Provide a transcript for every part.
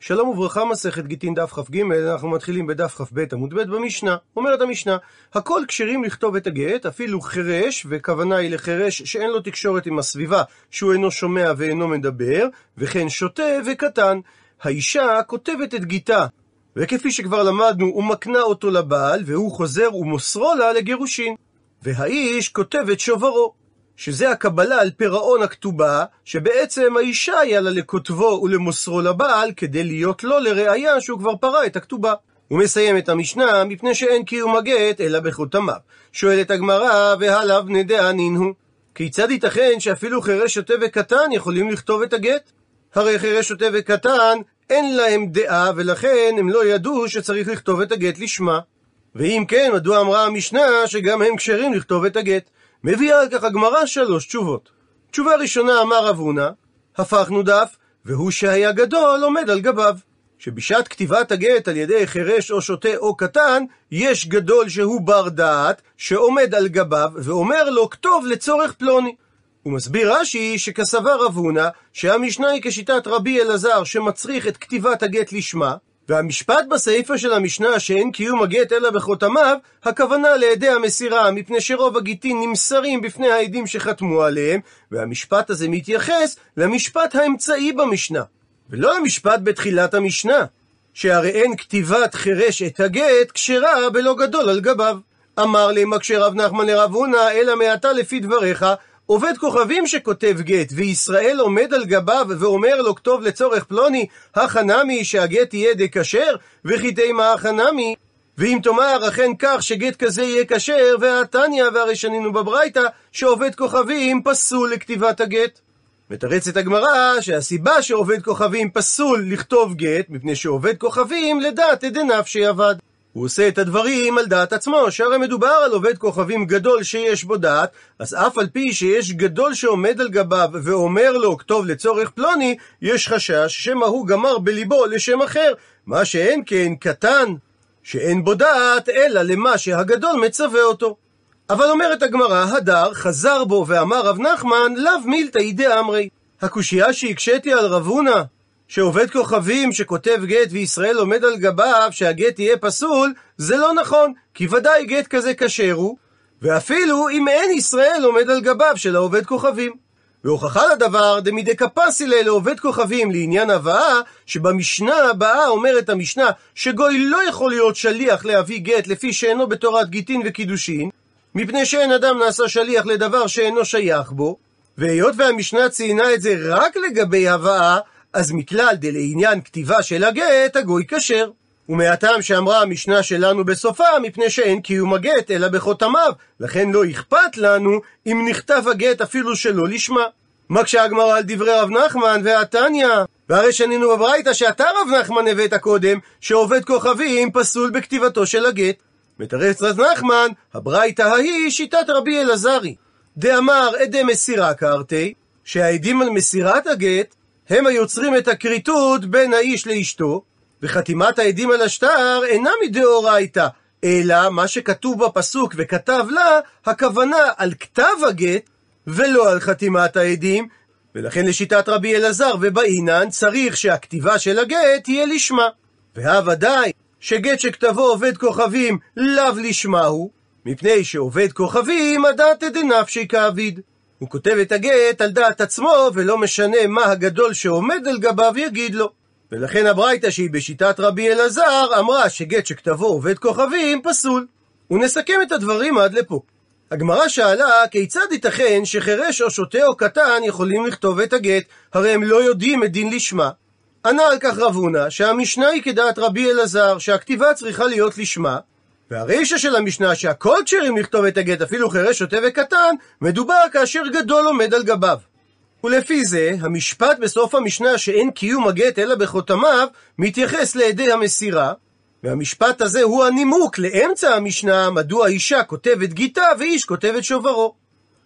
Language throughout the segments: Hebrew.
שלום וברכה, מסכת גיטין דף כ"ג, אנחנו מתחילים בדף כ"ב עמוד ב' במשנה. אומרת המשנה, הכל כשרים לכתוב את הגט, אפילו חירש, וכוונה היא לחירש שאין לו תקשורת עם הסביבה, שהוא אינו שומע ואינו מדבר, וכן שוטה וקטן. האישה כותבת את גיטה, וכפי שכבר למדנו, הוא מקנה אותו לבעל, והוא חוזר ומוסרו לה לגירושין. והאיש כותב את שוברו. שזה הקבלה על פירעון הכתובה, שבעצם האישה היה לה לכותבו ולמוסרו לבעל, כדי להיות לו לראיה שהוא כבר פרע את הכתובה. הוא מסיים את המשנה, מפני שאין קיום הגט, אלא בחותמיו. שואלת הגמרא, והלאו בני דענין הוא. כיצד ייתכן שאפילו חירש שוטה וקטן יכולים לכתוב את הגט? הרי חירש שוטה וקטן, אין להם דעה, ולכן הם לא ידעו שצריך לכתוב את הגט לשמה. ואם כן, מדוע אמרה המשנה שגם הם כשרים לכתוב את הגט? מביאה על כך הגמרא שלוש תשובות. תשובה ראשונה אמר רב הונא, הפכנו דף, והוא שהיה גדול עומד על גביו. שבשעת כתיבת הגט על ידי חירש או שוטה או קטן, יש גדול שהוא בר דעת, שעומד על גביו, ואומר לו כתוב לצורך פלוני. הוא מסביר רש"י שכסבר רב הונא, שהמשנה היא כשיטת רבי אלעזר שמצריך את כתיבת הגט לשמה, והמשפט בסעיפה של המשנה שאין קיום הגט אלא בחותמיו, הכוונה לעדי המסירה, מפני שרוב הגיטין נמסרים בפני העדים שחתמו עליהם, והמשפט הזה מתייחס למשפט האמצעי במשנה, ולא למשפט בתחילת המשנה, שהרי אין כתיבת חירש את הגט כשרה בלא גדול על גביו. אמר לי מקשה רב נחמן לרב הונא, אלא מעתה לפי דבריך, עובד כוכבים שכותב גט, וישראל עומד על גביו ואומר לו כתוב לצורך פלוני, הכנמי שהגט יהיה דכשר, וכי תימא הכנמי. ואם תאמר אכן כך שגט כזה יהיה כשר, והתניא והרי שנינו בברייתא, שעובד כוכבים פסול לכתיבת הגט. מתרצת הגמרא שהסיבה שעובד כוכבים פסול לכתוב גט, מפני שעובד כוכבים לדעת עדי נפשי אבד. הוא עושה את הדברים על דעת עצמו, שהרי מדובר על עובד כוכבים גדול שיש בו דעת, אז אף על פי שיש גדול שעומד על גביו ואומר לו כתוב לצורך פלוני, יש חשש שמא הוא גמר בליבו לשם אחר, מה שאין כן קטן, שאין בו דעת, אלא למה שהגדול מצווה אותו. אבל אומרת הגמרא, הדר חזר בו ואמר רב נחמן, לאו מילתא ידי אמרי. הקושייה שהקשיתי על רב הונא, שעובד כוכבים שכותב גט וישראל עומד על גביו שהגט יהיה פסול, זה לא נכון, כי ודאי גט כזה כשר הוא, ואפילו אם אין ישראל עומד על גביו של העובד כוכבים. והוכחה לדבר דמידי קפסילה לעובד כוכבים לעניין הבאה, שבמשנה הבאה אומרת המשנה שגוי לא יכול להיות שליח להביא גט לפי שאינו בתורת גיטין וקידושין, מפני שאין אדם נעשה שליח לדבר שאינו שייך בו, והיות והמשנה ציינה את זה רק לגבי הבאה, אז מכלל דלעניין כתיבה של הגט, הגוי כשר. ומהטעם שאמרה המשנה שלנו בסופה, מפני שאין קיום הגט אלא בחותמיו, לכן לא אכפת לנו אם נכתב הגט אפילו שלא לשמה. מקשה הגמרא על דברי רב נחמן והתניא, והרי שנינו בברייתא שאתה רב נחמן הבאת קודם, שעובד כוכבים פסול בכתיבתו של הגט. מתרץ רב נחמן, הברייתא ההיא שיטת רבי אלעזרי. דאמר עדי מסירה קרתי, שהעדים על מסירת הגט הם היוצרים את הכריתות בין האיש לאשתו, וחתימת העדים על השטר אינה מדאורייתא, אלא מה שכתוב בפסוק וכתב לה, הכוונה על כתב הגט, ולא על חתימת העדים, ולכן לשיטת רבי אלעזר ובאינן צריך שהכתיבה של הגט תהיה לשמה. והוודאי שגט שכתבו עובד כוכבים לאו לשמה הוא, מפני שעובד כוכבים הדעת דנפשי כאביד. הוא כותב את הגט על דעת עצמו, ולא משנה מה הגדול שעומד על גביו יגיד לו. ולכן הברייתא שהיא בשיטת רבי אלעזר, אמרה שגט שכתבו עובד כוכבים פסול. ונסכם את הדברים עד לפה. הגמרא שאלה כיצד ייתכן שחירש או שוטה או קטן יכולים לכתוב את הגט, הרי הם לא יודעים את דין לשמה. ענה על כך רב הונא שהמשנה היא כדעת רבי אלעזר שהכתיבה צריכה להיות לשמה, והרישא של המשנה שהכל כשרים לכתוב את הגט, אפילו חירש, שוטה וקטן, מדובר כאשר גדול עומד על גביו. ולפי זה, המשפט בסוף המשנה שאין קיום הגט אלא בחותמיו, מתייחס לעדי המסירה, והמשפט הזה הוא הנימוק לאמצע המשנה, מדוע אישה כותבת גיטה ואיש כותבת שוברו.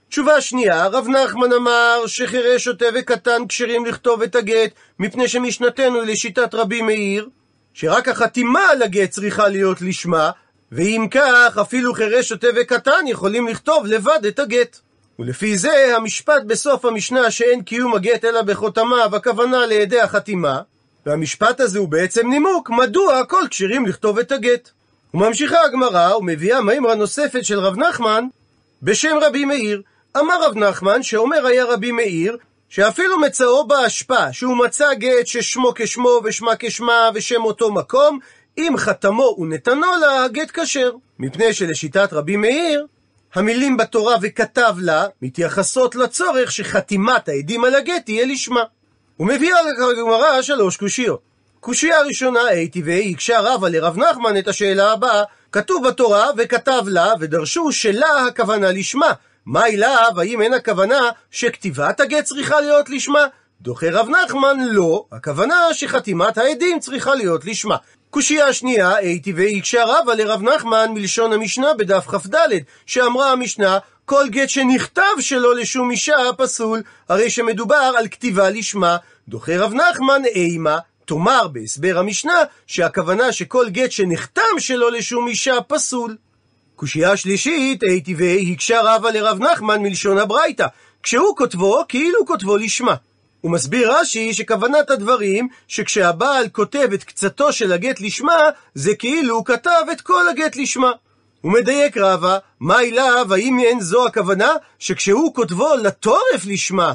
תשובה שנייה, רב נחמן אמר שחירש, שוטה וקטן כשרים לכתוב את הגט, מפני שמשנתנו היא לשיטת רבי מאיר, שרק החתימה על הגט צריכה להיות לשמה, ואם כך, אפילו חירש, שוטה וקטן יכולים לכתוב לבד את הגט. ולפי זה, המשפט בסוף המשנה שאין קיום הגט אלא בחותמיו, הכוונה לידי החתימה, והמשפט הזה הוא בעצם נימוק מדוע הכל כשירים לכתוב את הגט. וממשיכה הגמרא ומביאה מימרה נוספת של רב נחמן בשם רבי מאיר. אמר רב נחמן שאומר היה רבי מאיר שאפילו מצאו באשפה שהוא מצא גט ששמו כשמו ושמה כשמה ושם אותו מקום אם חתמו ונתנו לה הגט כשר. מפני שלשיטת רבי מאיר המילים בתורה וכתב לה מתייחסות לצורך שחתימת העדים על הגט תהיה לשמה. הוא מביא על הגמרא שלוש קושיות. קושייה ראשונה הייתי והיא הקשה רבה לרב נחמן את השאלה הבאה כתוב בתורה וכתב לה ודרשו שלה הכוונה לשמה מהי לאו, האם אין הכוונה שכתיבת הגט צריכה להיות לשמה? דוחה רב נחמן, לא, הכוונה שחתימת העדים צריכה להיות לשמה. קושייה שנייה, הייתי והקשה רבה לרב נחמן מלשון המשנה בדף כ"ד, שאמרה המשנה, כל גט שנכתב שלא לשום אישה פסול, הרי שמדובר על כתיבה לשמה. דוחה רב נחמן, אימה, תאמר בהסבר המשנה שהכוונה שכל גט שנחתם שלא לשום אישה פסול. קושייה שלישית, הייתי והקשה רבה לרב נחמן מלשון הברייתא, כשהוא כותבו, כאילו כותבו לשמה. הוא מסביר רש"י שכוונת הדברים, שכשהבעל כותב את קצתו של הגט לשמה, זה כאילו הוא כתב את כל הגט לשמה. הוא מדייק רבה, מה אליו, האם אין זו הכוונה, שכשהוא כותבו לתורף לשמה,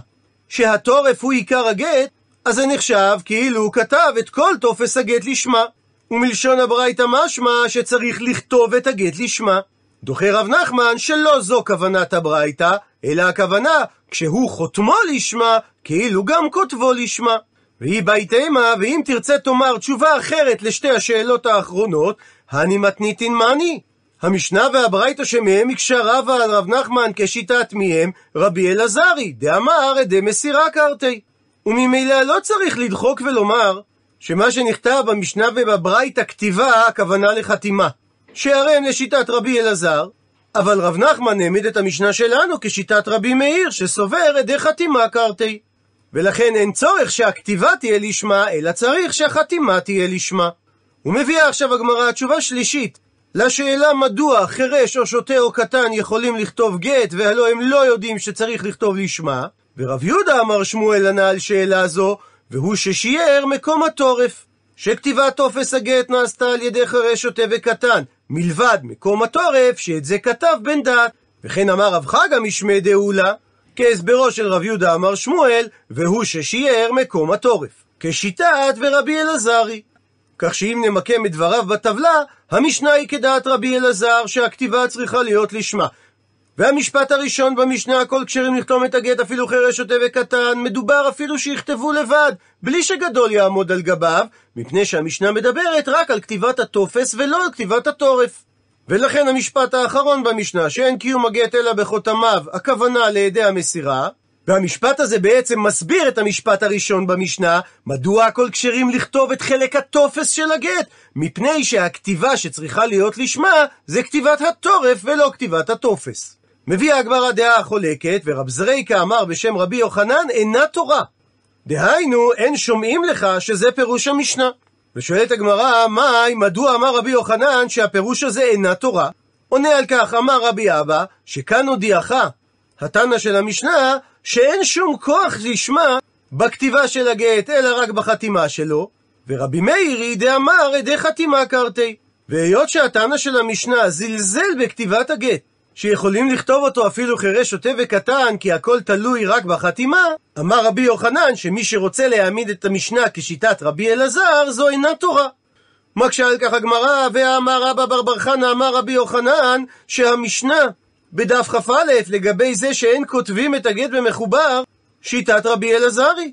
שהתורף הוא עיקר הגט, אז זה נחשב כאילו הוא כתב את כל טופס הגט לשמה. ומלשון הברייתא משמע שצריך לכתוב את הגט לשמה. דוחה רב נחמן שלא זו כוונת הברייתא, אלא הכוונה, כשהוא חותמו לשמה, כאילו גם כותבו לשמה. והיא בהיתמה, ואם תרצה תאמר תשובה אחרת לשתי השאלות האחרונות, הני מתניתין מאני. המשנה והברייתא שמהם הקשה רבה על רב נחמן כשיטת מיהם רבי אלעזרי, דאמר עדי מסירה קרתי. וממילא לא צריך לדחוק ולומר שמה שנכתב במשנה ובברייתא כתיבה, הכוונה לחתימה. שהרי הם לשיטת רבי אלעזר, אבל רב נחמן העמיד את המשנה שלנו כשיטת רבי מאיר, שסובר עדי חתימה קרתי. ולכן אין צורך שהכתיבה תהיה לשמה, אלא צריך שהחתימה תהיה לשמה. ומביאה עכשיו הגמרא תשובה שלישית לשאלה מדוע חירש או שוטה או קטן יכולים לכתוב גט, והלא הם לא יודעים שצריך לכתוב לשמה, ורב יהודה אמר שמואל ענה על שאלה זו, והוא ששיער מקום התורף. שכתיבת טופס הגט נעשתה על ידי חירש שוטה וקטן, מלבד מקום התורף שאת זה כתב בן דת. וכן אמר רב חגא משמי דאולה, כהסברו של רב יהודה אמר שמואל, והוא ששיער מקום התורף. כשיטת ורבי אלעזרי. כך שאם נמקם את דבריו בטבלה, המשנה היא כדעת רבי אלעזר שהכתיבה צריכה להיות לשמה. והמשפט הראשון במשנה, הכל כשרים לכתום את הגט, אפילו חירש שוטה וקטן, מדובר אפילו שיכתבו לבד, בלי שגדול יעמוד על גביו, מפני שהמשנה מדברת רק על כתיבת הטופס ולא על כתיבת התורף. ולכן המשפט האחרון במשנה, שאין קיום הגט אלא בחותמיו, הכוונה לידי המסירה, והמשפט הזה בעצם מסביר את המשפט הראשון במשנה, מדוע הכל כשרים לכתוב את חלק הטופס של הגט, מפני שהכתיבה שצריכה להיות לשמה, זה כתיבת התורף ולא כתיבת הטופס. מביאה הגמרא דעה חולקת, ורב זרייקה אמר בשם רבי יוחנן, אינה תורה. דהיינו, אין שומעים לך שזה פירוש המשנה. ושואלת הגמרא, מאי, מדוע אמר רבי יוחנן שהפירוש הזה אינה תורה? עונה על כך, אמר רבי אבא, שכאן הודיעך, התנא של המשנה, שאין שום כוח לשמה בכתיבה של הגט, אלא רק בחתימה שלו, ורבי מאירי דאמר עדי חתימה קרתי. והיות שהתנא של המשנה זלזל בכתיבת הגט, שיכולים לכתוב אותו אפילו חירש שוטה וקטן, כי הכל תלוי רק בחתימה, אמר רבי יוחנן שמי שרוצה להעמיד את המשנה כשיטת רבי אלעזר, זו אינה תורה. מקשה על כך הגמרא, ואמר רבא בר בר חנא אמר רבי יוחנן, שהמשנה בדף כ"א לגבי זה שאין כותבים את הגט במחובר, שיטת רבי אלעזרי.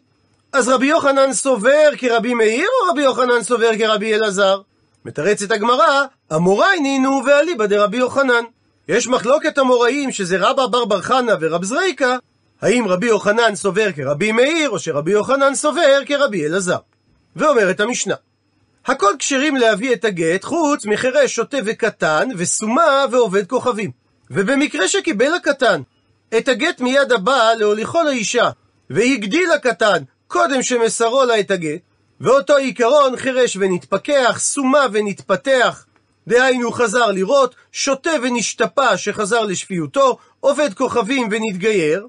אז רבי יוחנן סובר כרבי מאיר, או רבי יוחנן סובר כרבי אלעזר? מתרצת הגמרא, אמוראי נינו ואליבא דרבי יוחנן. יש מחלוקת אמוראים שזה רבא בר בר חנא ורב זרייקה, האם רבי יוחנן סובר כרבי מאיר, או שרבי יוחנן סובר כרבי אלעזר. ואומרת המשנה, הכל כשרים להביא את הגט חוץ מחירש שוטה וקטן, וסומה ועובד כוכבים. ובמקרה שקיבל הקטן את הגט מיד הבעל להוליכו לאישה, והגדיל הקטן קודם שמסרו לה את הגט, ואותו עיקרון חירש ונתפכח, סומה ונתפתח, דהיינו חזר לראות, שוטה ונשתפע שחזר לשפיותו, עובד כוכבים ונתגייר,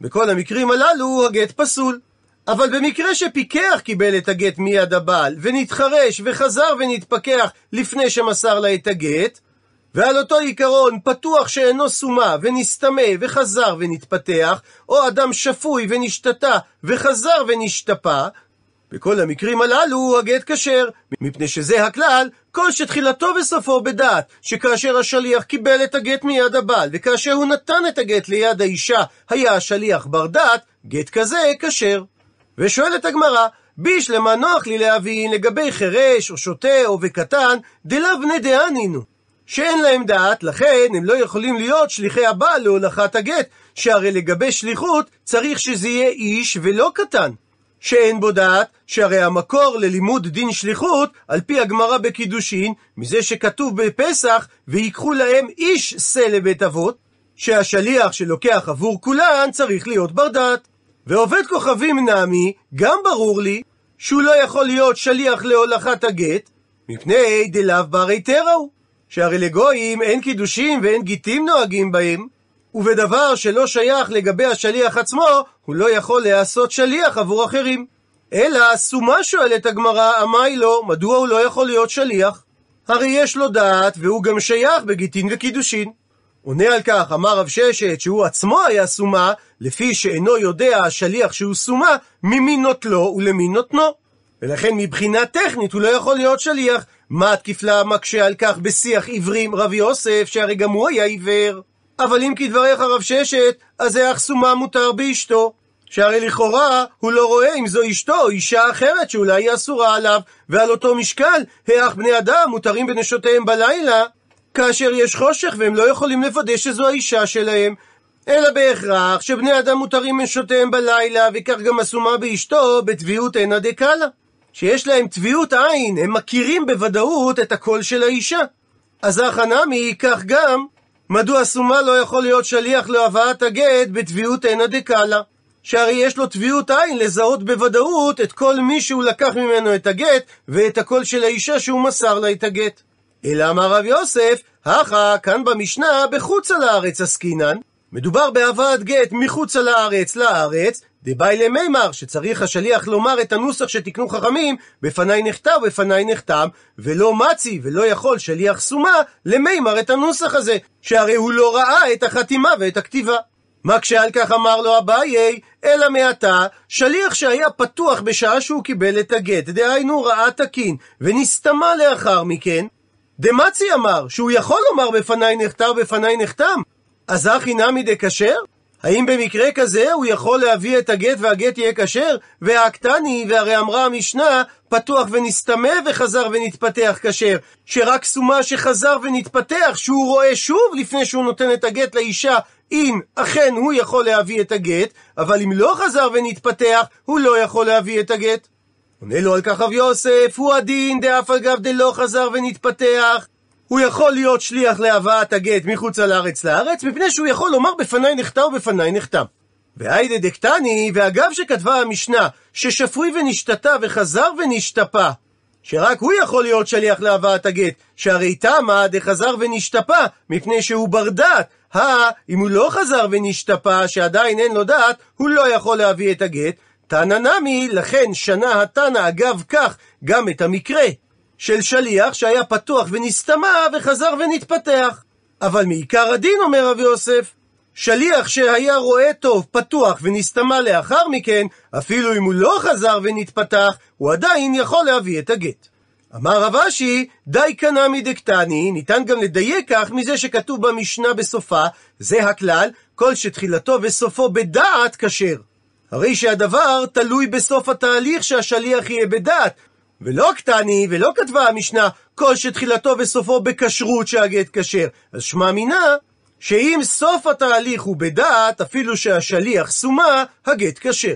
בכל המקרים הללו הגט פסול. אבל במקרה שפיקח קיבל את הגט מיד הבעל, ונתחרש וחזר ונתפכח לפני שמסר לה את הגט, ועל אותו עיקרון פתוח שאינו סומה ונסתמה וחזר ונתפתח, או אדם שפוי ונשתתה וחזר ונשתפה, בכל המקרים הללו הגט כשר, מפני שזה הכלל, כל שתחילתו וסופו בדעת, שכאשר השליח קיבל את הגט מיד הבעל, וכאשר הוא נתן את הגט ליד האישה, היה השליח בר דעת, גט כזה כשר. ושואלת הגמרא, בישלמה נוח לי להבין לגבי חירש או שוטה או וקטן, דלאו בני דהנינו. שאין להם דעת, לכן הם לא יכולים להיות שליחי הבעל להולכת הגט, שהרי לגבי שליחות צריך שזה יהיה איש ולא קטן. שאין בו דעת, שהרי המקור ללימוד דין שליחות, על פי הגמרא בקידושין, מזה שכתוב בפסח, ויקחו להם איש שא לבית אבות, שהשליח שלוקח עבור כולן צריך להיות בר דעת. ועובד כוכבים נמי, גם ברור לי, שהוא לא יכול להיות שליח להולכת הגט, מפני דלאו ברי תרעו, שהרי לגויים אין קידושים ואין גיטים נוהגים בהם, ובדבר שלא שייך לגבי השליח עצמו, הוא לא יכול להעשות שליח עבור אחרים. אלא, סומה שואלת הגמרא, אמי לו, מדוע הוא לא יכול להיות שליח? הרי יש לו דעת, והוא גם שייך בגיטין וקידושין. עונה על כך, אמר רב ששת, שהוא עצמו היה סומה, לפי שאינו יודע השליח שהוא סומה, ממי נוטלו ולמי נותנו. ולכן מבחינה טכנית הוא לא יכול להיות שליח. מה התקיפלה מקשה על כך בשיח עיוורים רב יוסף, שהרי גם הוא היה עיוור? אבל אם כדבריך רב ששת, אז זה אך סומה מותר באשתו. שהרי לכאורה הוא לא רואה אם זו אשתו או אישה אחרת שאולי היא אסורה עליו, ועל אותו משקל, האח בני אדם מותרים בנשותיהם בלילה, כאשר יש חושך והם לא יכולים לוודא שזו האישה שלהם. אלא בהכרח שבני אדם מותרים בנשותיהם בלילה, וכך גם אסומה באשתו, בתביעות אינה דקאלה. שיש להם טביעות עין, הם מכירים בוודאות את הקול של האישה. אז החנמי, כך גם, מדוע סומה לא יכול להיות שליח להבאת הגט בטביעות אינה דקאלה? שהרי יש לו טביעות עין לזהות בוודאות את כל מי שהוא לקח ממנו את הגט, ואת הקול של האישה שהוא מסר לה את הגט. אלא אמר רב יוסף, הכה, כאן במשנה, בחוץ על הארץ עסקינן. מדובר בהבאת גט מחוץ על הארץ לארץ, דבאי למימר, שצריך השליח לומר את הנוסח שתיקנו חכמים, בפניי נכתב, בפניי נחתם, ולא מצי ולא יכול שליח סומה למימר את הנוסח הזה, שהרי הוא לא ראה את החתימה ואת הכתיבה. מה כשעל כך אמר לו אביי, אלא מעתה, שליח שהיה פתוח בשעה שהוא קיבל את הגט, דהיינו ראה תקין, ונסתמה לאחר מכן, דמצי אמר, שהוא יכול לומר בפניי נכתב, בפניי נחתם, אז הכי נמי דכשר? האם במקרה כזה הוא יכול להביא את הגט והגט יהיה כשר? והקטני, והרי אמרה המשנה, פתוח ונסתמה וחזר ונתפתח כשר. שרק סומה שחזר ונתפתח, שהוא רואה שוב לפני שהוא נותן את הגט לאישה, אם אכן הוא יכול להביא את הגט, אבל אם לא חזר ונתפתח, הוא לא יכול להביא את הגט. עונה לו על כך רב יוסף, הוא הדין דאף אגב דלא חזר ונתפתח. הוא יכול להיות שליח להבאת הגט מחוץ לארץ לארץ, מפני שהוא יכול לומר בפניי נחתם ובפניי נחתם. והיידה דקטני, ואגב שכתבה המשנה, ששפוי ונשתתה וחזר ונשתפה, שרק הוא יכול להיות שליח להבאת הגט, שהרי תמה דחזר ונשתפה, מפני שהוא בר דעת. הא, אם הוא לא חזר ונשתפה, שעדיין אין לו דעת, הוא לא יכול להביא את הגט. תנא נמי, לכן שנה התנא אגב כך גם את המקרה של שליח שהיה פתוח ונסתמה וחזר ונתפתח. אבל מעיקר הדין, אומר רבי יוסף, שליח שהיה רואה טוב, פתוח ונסתמה לאחר מכן, אפילו אם הוא לא חזר ונתפתח, הוא עדיין יכול להביא את הגט. אמר רב אשי, די קנה מדקטני, ניתן גם לדייק כך מזה שכתוב במשנה בסופה, זה הכלל, כל שתחילתו וסופו בדעת כשר. הרי שהדבר תלוי בסוף התהליך שהשליח יהיה בדעת, ולא קטני, ולא כתבה המשנה, כל שתחילתו וסופו בכשרות שהגט כשר. אז שמע מינה, שאם סוף התהליך הוא בדעת, אפילו שהשליח סומה, הגט כשר.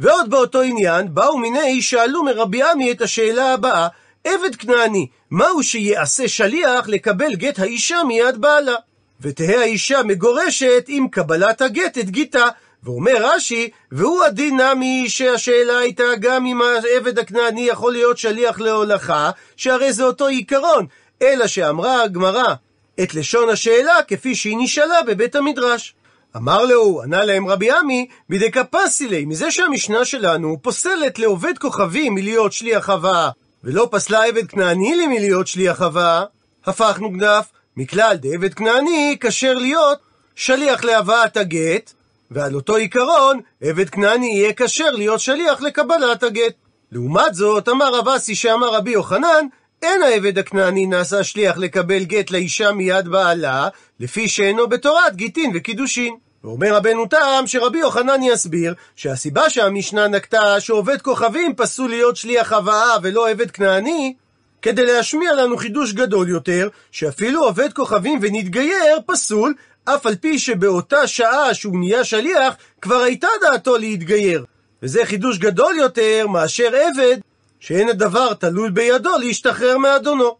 ועוד באותו עניין, באו מיני שאלו מרבי עמי את השאלה הבאה, עבד כנעני, מהו שיעשה שליח לקבל גט האישה מיד בעלה? ותהא האישה מגורשת עם קבלת הגט את גיתה. ואומר רש"י, והוא הדין נמי שהשאלה הייתה גם אם העבד הכנעני יכול להיות שליח להולכה, שהרי זה אותו עיקרון, אלא שאמרה הגמרא את לשון השאלה כפי שהיא נשאלה בבית המדרש. אמר לו, ענה להם רבי עמי, בדקפסילי, מזה שהמשנה שלנו פוסלת לעובד כוכבים מלהיות שליח הבאה, ולא פסלה עבד כנעני מלהיות שליח הבאה, הפכנו גדף, מכלל דעבד כנעני כשר להיות שליח להבאת הגט, ועל אותו עיקרון, עבד כנעני יהיה כשר להיות שליח לקבלת הגט. לעומת זאת, אמר רב אסי שאמר רבי יוחנן, אין העבד הכנעני נעשה שליח לקבל גט לאישה מיד בעלה, לפי שאינו בתורת גיטין וקידושין. ואומר רבנו תם שרבי יוחנן יסביר שהסיבה שהמשנה נקטה שעובד כוכבים פסול להיות שליח הבאה ולא עבד כנעני, כדי להשמיע לנו חידוש גדול יותר, שאפילו עובד כוכבים ונתגייר פסול, אף על פי שבאותה שעה שהוא נהיה שליח, כבר הייתה דעתו להתגייר. וזה חידוש גדול יותר מאשר עבד, שאין הדבר תלול בידו להשתחרר מאדונו.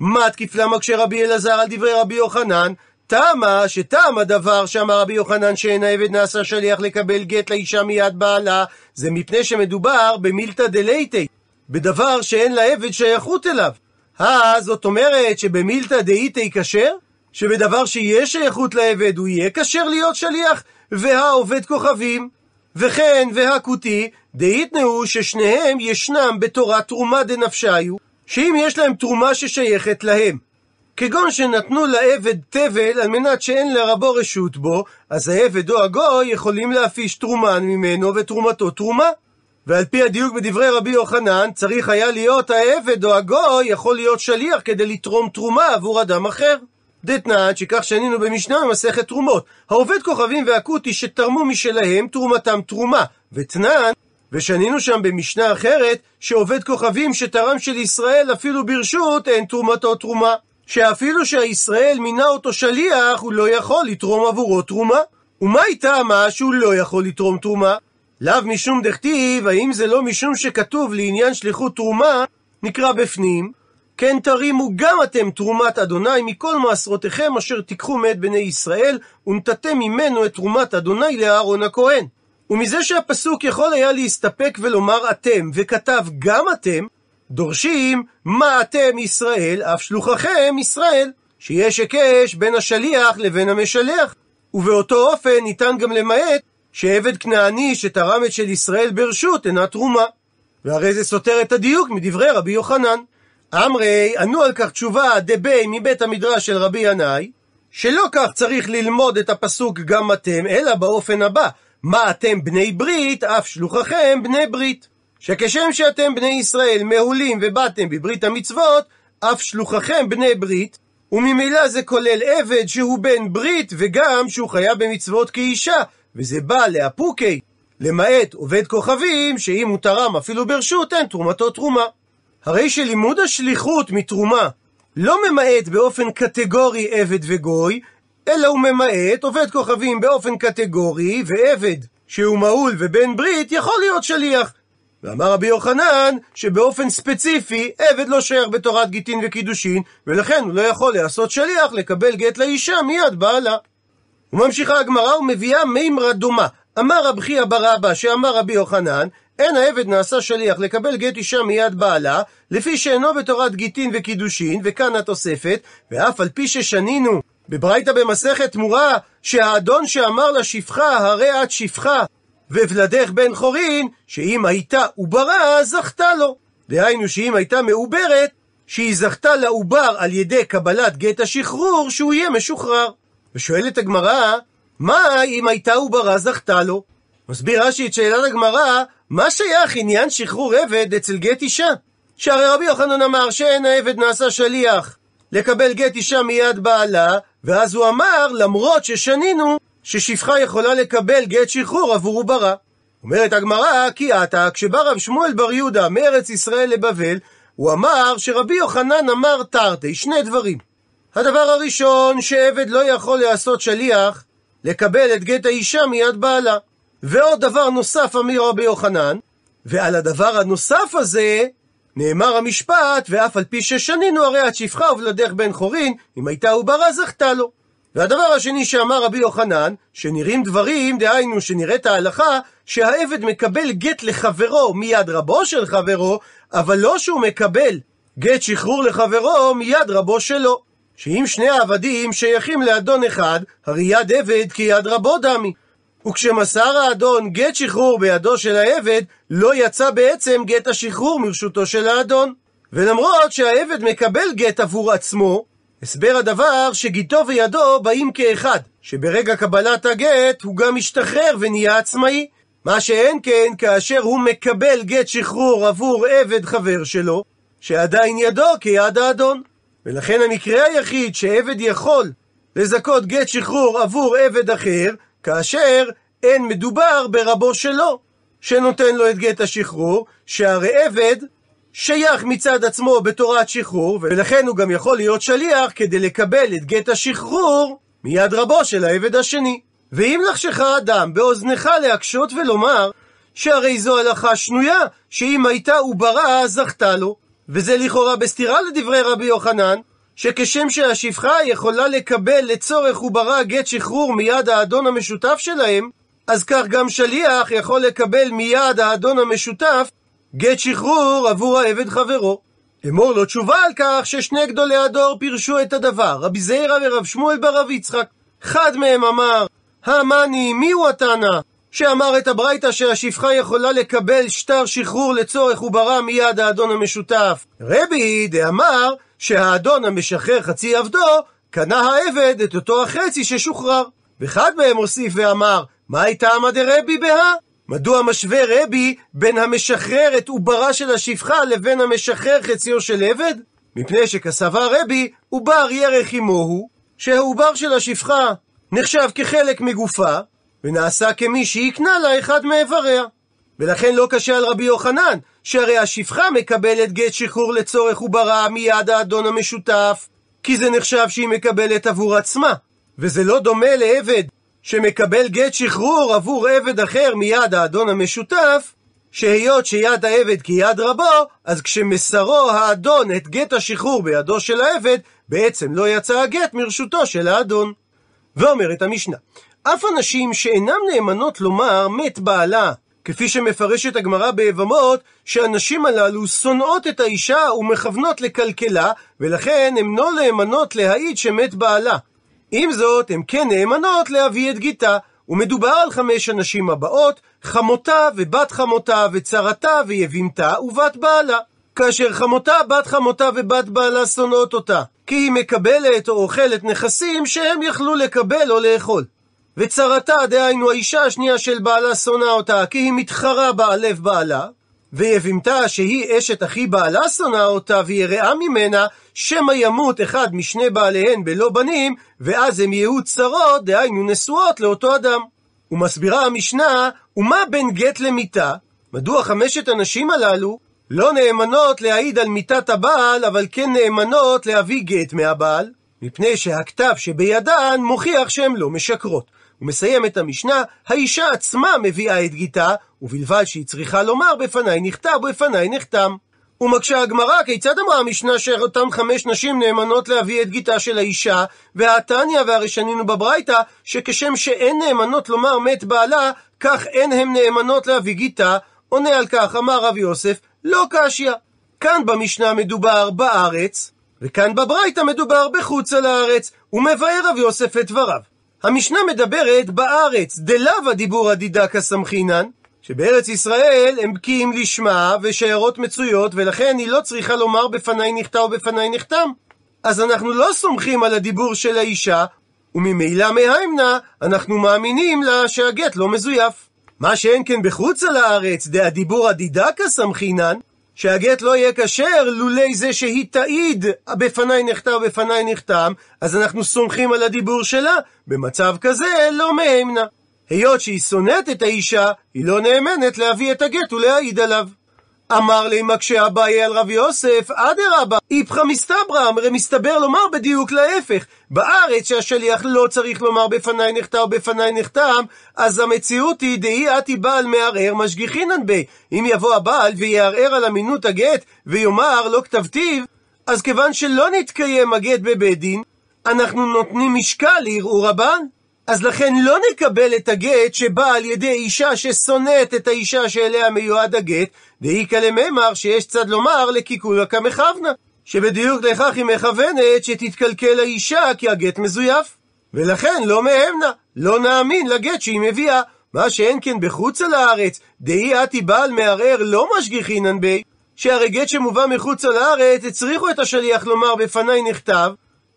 מה תקיף למה כשרבי אלעזר על דברי רבי יוחנן? תמה שטעם הדבר שאמר רבי יוחנן שאין העבד נעשה שליח לקבל גט לאישה מיד בעלה, זה מפני שמדובר במילתא דלייטי, בדבר שאין לעבד שייכות אליו. אה, זאת אומרת שבמילתא דאיתי כשר? שבדבר שיש שייכות לעבד הוא יהיה כשר להיות שליח? והעובד כוכבים? וכן והכותי, דאיתנאו ששניהם ישנם בתורת תרומה דנפשיו, שאם יש להם תרומה ששייכת להם, כגון שנתנו לעבד תבל על מנת שאין לרבו רשות בו, אז העבד או הגוי יכולים להפיש תרומן ממנו ותרומתו תרומה. ועל פי הדיוק בדברי רבי יוחנן, צריך היה להיות העבד או הגוי יכול להיות שליח כדי לתרום תרומה עבור אדם אחר. דתנן, שכך שנינו במשנה במסכת תרומות. העובד כוכבים והכותי שתרמו משלהם, תרומתם תרומה. ותנן, ושנינו שם במשנה אחרת, שעובד כוכבים שתרם של ישראל אפילו ברשות, אין תרומתו תרומה. שאפילו שהישראל מינה אותו שליח, הוא לא יכול לתרום עבורו תרומה. ומה איתה מה שהוא לא יכול לתרום תרומה? לאו משום דכתיב, האם זה לא משום שכתוב לעניין שליחות תרומה, נקרא בפנים, כן תרימו גם אתם תרומת אדוני מכל מעשרותיכם אשר תיקחו מאת בני ישראל, ונתתם ממנו את תרומת אדוני לאהרון הכהן. ומזה שהפסוק יכול היה להסתפק ולומר אתם, וכתב גם אתם, דורשים מה אתם ישראל, אף שלוחכם ישראל, שיש היקש בין השליח לבין המשלח. ובאותו אופן ניתן גם למעט שעבד כנעני שתרם את של ישראל ברשות אינה תרומה. והרי זה סותר את הדיוק מדברי רבי יוחנן. אמרי, ענו על כך תשובה דבי מבית המדרש של רבי ינאי, שלא כך צריך ללמוד את הפסוק גם אתם, אלא באופן הבא, מה אתם בני ברית, אף שלוחכם בני ברית. שכשם שאתם בני ישראל מהולים ובאתם בברית המצוות, אף שלוחכם בני ברית, וממילא זה כולל עבד שהוא בן ברית וגם שהוא חייב במצוות כאישה, וזה בא לאפוקי, למעט עובד כוכבים, שאם הוא תרם אפילו ברשות, אין תרומתו תרומה. הרי שלימוד השליחות מתרומה לא ממעט באופן קטגורי עבד וגוי, אלא הוא ממעט עובד כוכבים באופן קטגורי, ועבד שהוא מעול ובן ברית יכול להיות שליח. ואמר רבי יוחנן שבאופן ספציפי עבד לא שייך בתורת גיטין וקידושין, ולכן הוא לא יכול לעשות שליח לקבל גט לאישה מיד בעלה. וממשיכה הגמרא ומביאה מימרה דומה. אמר רב חייא ברבא שאמר רבי יוחנן, אין העבד נעשה שליח לקבל גט אישה מיד בעלה, לפי שאינו בתורת גיטין וקידושין, וכאן התוספת, ואף על פי ששנינו בברייתא במסכת תמורה, שהאדון שאמר לשפחה, הרי את שפחה, וולדך בן חורין, שאם הייתה עוברה, זכתה לו. דהיינו שאם הייתה מעוברת, שהיא זכתה לעובר על ידי קבלת גט השחרור, שהוא יהיה משוחרר. ושואלת הגמרא, מה אם הייתה עוברה זכתה לו? מסביר רש"י את שאלת הגמרא, מה שייך עניין שחרור עבד אצל גט אישה? שהרי רבי יוחנן אמר שאין העבד נעשה שליח לקבל גט אישה מיד בעלה, ואז הוא אמר, למרות ששנינו, ששפחה יכולה לקבל גט שחרור עבור עוברה. אומרת הגמרא, כי עתה, כשבא רב שמואל בר יהודה מארץ ישראל לבבל, הוא אמר שרבי יוחנן אמר תרתי, שני דברים. הדבר הראשון, שעבד לא יכול לעשות שליח לקבל את גט האישה מיד בעלה. ועוד דבר נוסף אמיר רבי יוחנן, ועל הדבר הנוסף הזה נאמר המשפט, ואף על פי ששנינו הרי את שפחה ובלדך בן חורין, אם הייתה עוברה זכתה לו. והדבר השני שאמר רבי יוחנן, שנראים דברים, דהיינו שנראית ההלכה, שהעבד מקבל גט לחברו מיד רבו של חברו, אבל לא שהוא מקבל גט שחרור לחברו מיד רבו שלו. שאם שני העבדים שייכים לאדון אחד, הרי יד עבד כיד רבו דמי. וכשמסר האדון גט שחרור בידו של העבד, לא יצא בעצם גט השחרור מרשותו של האדון. ולמרות שהעבד מקבל גט עבור עצמו, הסבר הדבר שגיתו וידו באים כאחד, שברגע קבלת הגט הוא גם משתחרר ונהיה עצמאי. מה שאין כן כאשר הוא מקבל גט שחרור עבור עבד חבר שלו, שעדיין ידו כיד האדון. ולכן המקרה היחיד שעבד יכול לזכות גט שחרור עבור עבד אחר, כאשר אין מדובר ברבו שלו, שנותן לו את גט השחרור, שהרי עבד שייך מצד עצמו בתורת שחרור, ולכן הוא גם יכול להיות שליח כדי לקבל את גט השחרור מיד רבו של העבד השני. ואם לחשך אדם באוזנך להקשות ולומר, שהרי זו הלכה שנויה, שאם הייתה עוברה זכתה לו. וזה לכאורה בסתירה לדברי רבי יוחנן, שכשם שהשפחה יכולה לקבל לצורך עוברה גט שחרור מיד האדון המשותף שלהם, אז כך גם שליח יכול לקבל מיד האדון המשותף גט שחרור עבור העבד חברו. אמור לו תשובה על כך ששני גדולי הדור פירשו את הדבר, רבי זיירא ורב שמואל ברב יצחק. אחד מהם אמר, המאני, מי הוא התנא? שאמר את הברייתא שהשפחה יכולה לקבל שטר שחרור לצורך עוברה מיד האדון המשותף. רבי דאמר שהאדון המשחרר חצי עבדו, קנה העבד את אותו החצי ששוחרר. ואחד מהם הוסיף ואמר, מה הייתה עמא דרבי בהא? מדוע משווה רבי בין המשחרר את עוברה של השפחה לבין המשחרר חציו של עבד? מפני שכסבה רבי, עובר ירך עמוהו, שהעובר של השפחה נחשב כחלק מגופה, ונעשה כמי שהקנה לה אחד מאיבריה. ולכן לא קשה על רבי יוחנן, שהרי השפחה מקבלת גט שחרור לצורך עוברה מיד האדון המשותף, כי זה נחשב שהיא מקבלת עבור עצמה. וזה לא דומה לעבד שמקבל גט שחרור עבור עבד אחר מיד האדון המשותף, שהיות שיד העבד כיד רבו, אז כשמסרו האדון את גט השחרור בידו של העבד, בעצם לא יצא הגט מרשותו של האדון. ואומרת המשנה, אף הנשים שאינן נאמנות לומר מת בעלה, כפי שמפרשת הגמרא ביבמות, שהנשים הללו שונאות את האישה ומכוונות לקלקלה, ולכן הן לא נאמנות להעיד שמת בעלה. עם זאת, הן כן נאמנות להביא את גיתה, ומדובר על חמש הנשים הבאות, חמותה ובת חמותה וצרתה ויבימתה ובת בעלה. כאשר חמותה, בת חמותה ובת בעלה שונאות אותה, כי היא מקבלת או אוכלת נכסים שהם יכלו לקבל או לאכול. וצרתה, דהיינו האישה השנייה של בעלה שונאה אותה, כי היא מתחרה בה על לב בעלה, ויבימתה שהיא אשת אחי בעלה שונאה אותה ויראה ממנה, שמא ימות אחד משני בעליהן בלא בנים, ואז הם יהיו צרות, דהיינו נשואות לאותו אדם. ומסבירה המשנה, ומה בין גט למיתה? מדוע חמשת הנשים הללו לא נאמנות להעיד על מיתת הבעל, אבל כן נאמנות להביא גט מהבעל? מפני שהכתב שבידן מוכיח שהן לא משקרות. הוא מסיים את המשנה, האישה עצמה מביאה את גיתה, ובלבד שהיא צריכה לומר בפניי נכתב ובפניי נחתם. ומקשה הגמרא, כיצד אמרה המשנה שאותן חמש נשים נאמנות להביא את גיתה של האישה, והתניא והרי שנינו בברייתא, שכשם שאין נאמנות לומר מת בעלה, כך אין הם נאמנות להביא גיתה, עונה על כך אמר רב יוסף, לא קשיא. כאן במשנה מדובר בארץ, וכאן בברייתא מדובר בחוץ על הארץ, ומבאר רב יוסף את דבריו. המשנה מדברת בארץ, דלאו הדיבור הדידקה סמכינן, שבארץ ישראל הם בקיאים לשמה ושיירות מצויות, ולכן היא לא צריכה לומר בפניי נכתב ובפניי נחתם. אז אנחנו לא סומכים על הדיבור של האישה, וממילא מהימנה אנחנו מאמינים לה שהגט לא מזויף. מה שאין כן בחוץ על הארץ, דהדיבור הדידקה סמכינן, שהגט לא יהיה כשר לולי זה שהיא תעיד בפניי נכתב ובפניי נחתם, אז אנחנו סומכים על הדיבור שלה. במצב כזה לא מהימנה. היות שהיא שונאת את האישה, היא לא נאמנת להביא את הגט ולהעיד עליו. אמר לי מקשה אביי על רב יוסף, אדרבה, איפכא מסתברא, הרי מסתבר לומר בדיוק להפך. בארץ שהשליח לא צריך לומר בפניי נכתב ובפניי נחתם, אז המציאות היא דהי אתי בעל מערער משגיחינן בי. אם יבוא הבעל ויערער על אמינות הגט ויאמר לא כתבתיו, אז כיוון שלא נתקיים הגט בבית דין, אנחנו נותנים משקל לערעור הבעל. אז לכן לא נקבל את הגט שבא על ידי אישה ששונאת את האישה שאליה מיועד הגט, דאיכא לממר שיש צד לומר לקיקולא כמכוונה. שבדיוק לכך היא מכוונת שתתקלקל האישה כי הגט מזויף. ולכן לא מהמנה, לא נאמין לגט שהיא מביאה. מה שאין כן בחוצה לארץ, דהי אתי בעל מערער לא משגיחינן בי, שהרי גט שמובא מחוצה לארץ, הצריכו את השליח לומר בפניי נכתב,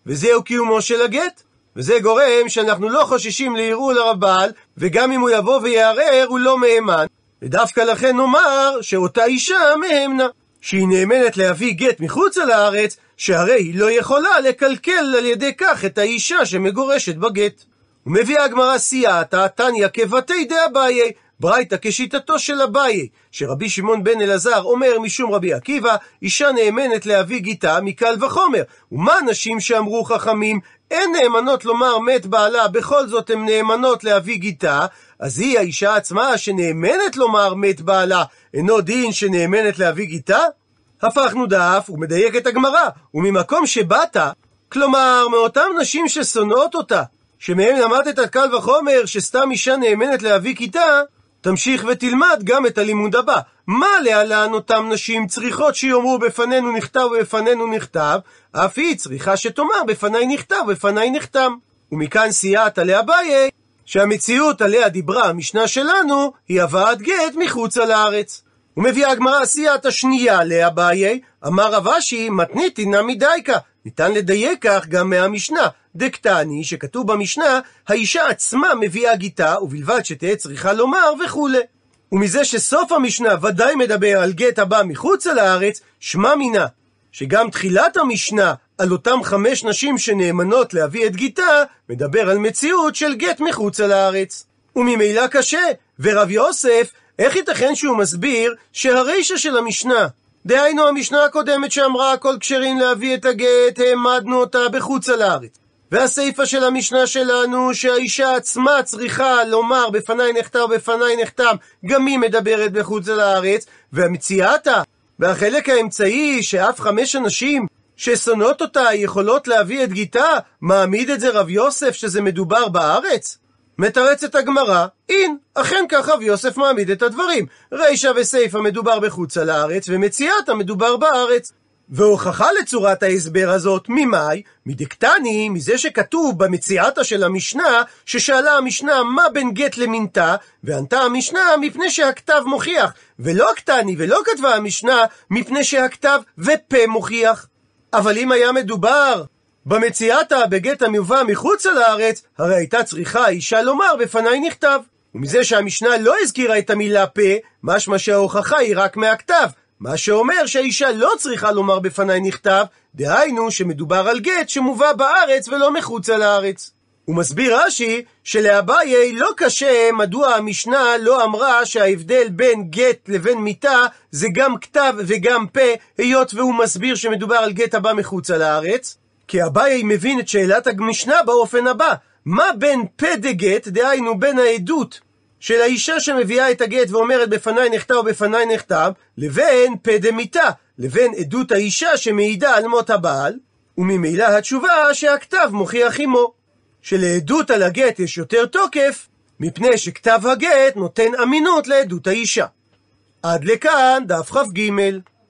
וזהו קיומו של הגט. וזה גורם שאנחנו לא חוששים לערעור לרב"ל, וגם אם הוא יבוא ויערער, הוא לא מהימן. ודווקא לכן נאמר שאותה אישה מהמנה, שהיא נאמנת להביא גט מחוצה לארץ, שהרי היא לא יכולה לקלקל על ידי כך את האישה שמגורשת בגט. ומביאה הגמרא סייעתא, תניא כבתי דאביי, ברייתא כשיטתו של אביי, שרבי שמעון בן אלעזר אומר משום רבי עקיבא, אישה נאמנת להביא גיתה מקל וחומר. ומה נשים שאמרו חכמים, אין נאמנות לומר מת בעלה, בכל זאת הן נאמנות להביא גיתה, אז היא האישה עצמה שנאמנת לומר מת בעלה, אינו דין שנאמנת להביא גיתה? הפכנו דף ומדייקת הגמרא, וממקום שבאת, כלומר מאותן נשים ששונאות אותה, שמהם למדת קל וחומר שסתם אישה נאמנת להביא כיתה, תמשיך ותלמד גם את הלימוד הבא. מה להלן אותם נשים צריכות שיאמרו בפנינו נכתב ובפנינו נכתב, אף היא צריכה שתאמר בפניי נכתב ובפניי נחתם. ומכאן סייעת לאביי, שהמציאות עליה דיברה המשנה שלנו, היא הבאת גט מחוצה לארץ. ומביאה הגמרא סייעת השנייה לאביי, אמר רב אשי, מתניתי נמי דייקה. ניתן לדייק כך גם מהמשנה, דקטני, שכתוב במשנה, האישה עצמה מביאה גיטה, ובלבד שתהא צריכה לומר וכולי. ומזה שסוף המשנה ודאי מדבר על גט הבא מחוצה לארץ, שמע מינה, שגם תחילת המשנה על אותם חמש נשים שנאמנות להביא את גיטה, מדבר על מציאות של גט מחוצה לארץ. וממילא קשה, ורב יוסף, איך ייתכן שהוא מסביר שהרישא של המשנה, דהיינו המשנה הקודמת שאמרה הכל כשרים להביא את הגט, העמדנו אותה בחוצה לארץ. והסיפא של המשנה שלנו, שהאישה עצמה צריכה לומר בפניי נחתם ובפניי נחתם, גם היא מדברת בחוץ לארץ, והמציאתה, והחלק האמצעי, שאף חמש אנשים ששונאות אותה יכולות להביא את גיתה, מעמיד את זה רב יוסף שזה מדובר בארץ? מתרצת הגמרא, אין, אכן כך רב יוסף מעמיד את הדברים. רישא וסיפא מדובר בחוץ לארץ, ומציאתה מדובר בארץ. והוכחה לצורת ההסבר הזאת, ממאי? מדקטני, מזה שכתוב במציאתה של המשנה, ששאלה המשנה מה בין גט למינתה, וענתה המשנה מפני שהכתב מוכיח, ולא הקטני ולא כתבה המשנה מפני שהכתב ופה מוכיח. אבל אם היה מדובר במציאתה בגט המיובא מחוצה לארץ, הרי הייתה צריכה האישה לומר בפניי נכתב. ומזה שהמשנה לא הזכירה את המילה פה, משמע שההוכחה היא רק מהכתב, מה שאומר שהאישה לא צריכה לומר בפניי נכתב, דהיינו שמדובר על גט שמובא בארץ ולא מחוצה לארץ. הוא מסביר רש"י שלאביי לא קשה מדוע המשנה לא אמרה שההבדל בין גט לבין מיתה זה גם כתב וגם פה, היות והוא מסביר שמדובר על גט הבא מחוצה לארץ. כי אביי מבין את שאלת המשנה באופן הבא, מה בין פה דגט, דהיינו בין העדות של האישה שמביאה את הגט ואומרת בפניי נכתב ובפניי נכתב, לבין פה דמיתה, לבין עדות האישה שמעידה על מות הבעל, וממילא התשובה שהכתב מוכיח עמו. שלעדות על הגט יש יותר תוקף, מפני שכתב הגט נותן אמינות לעדות האישה. עד לכאן דף כ"ג.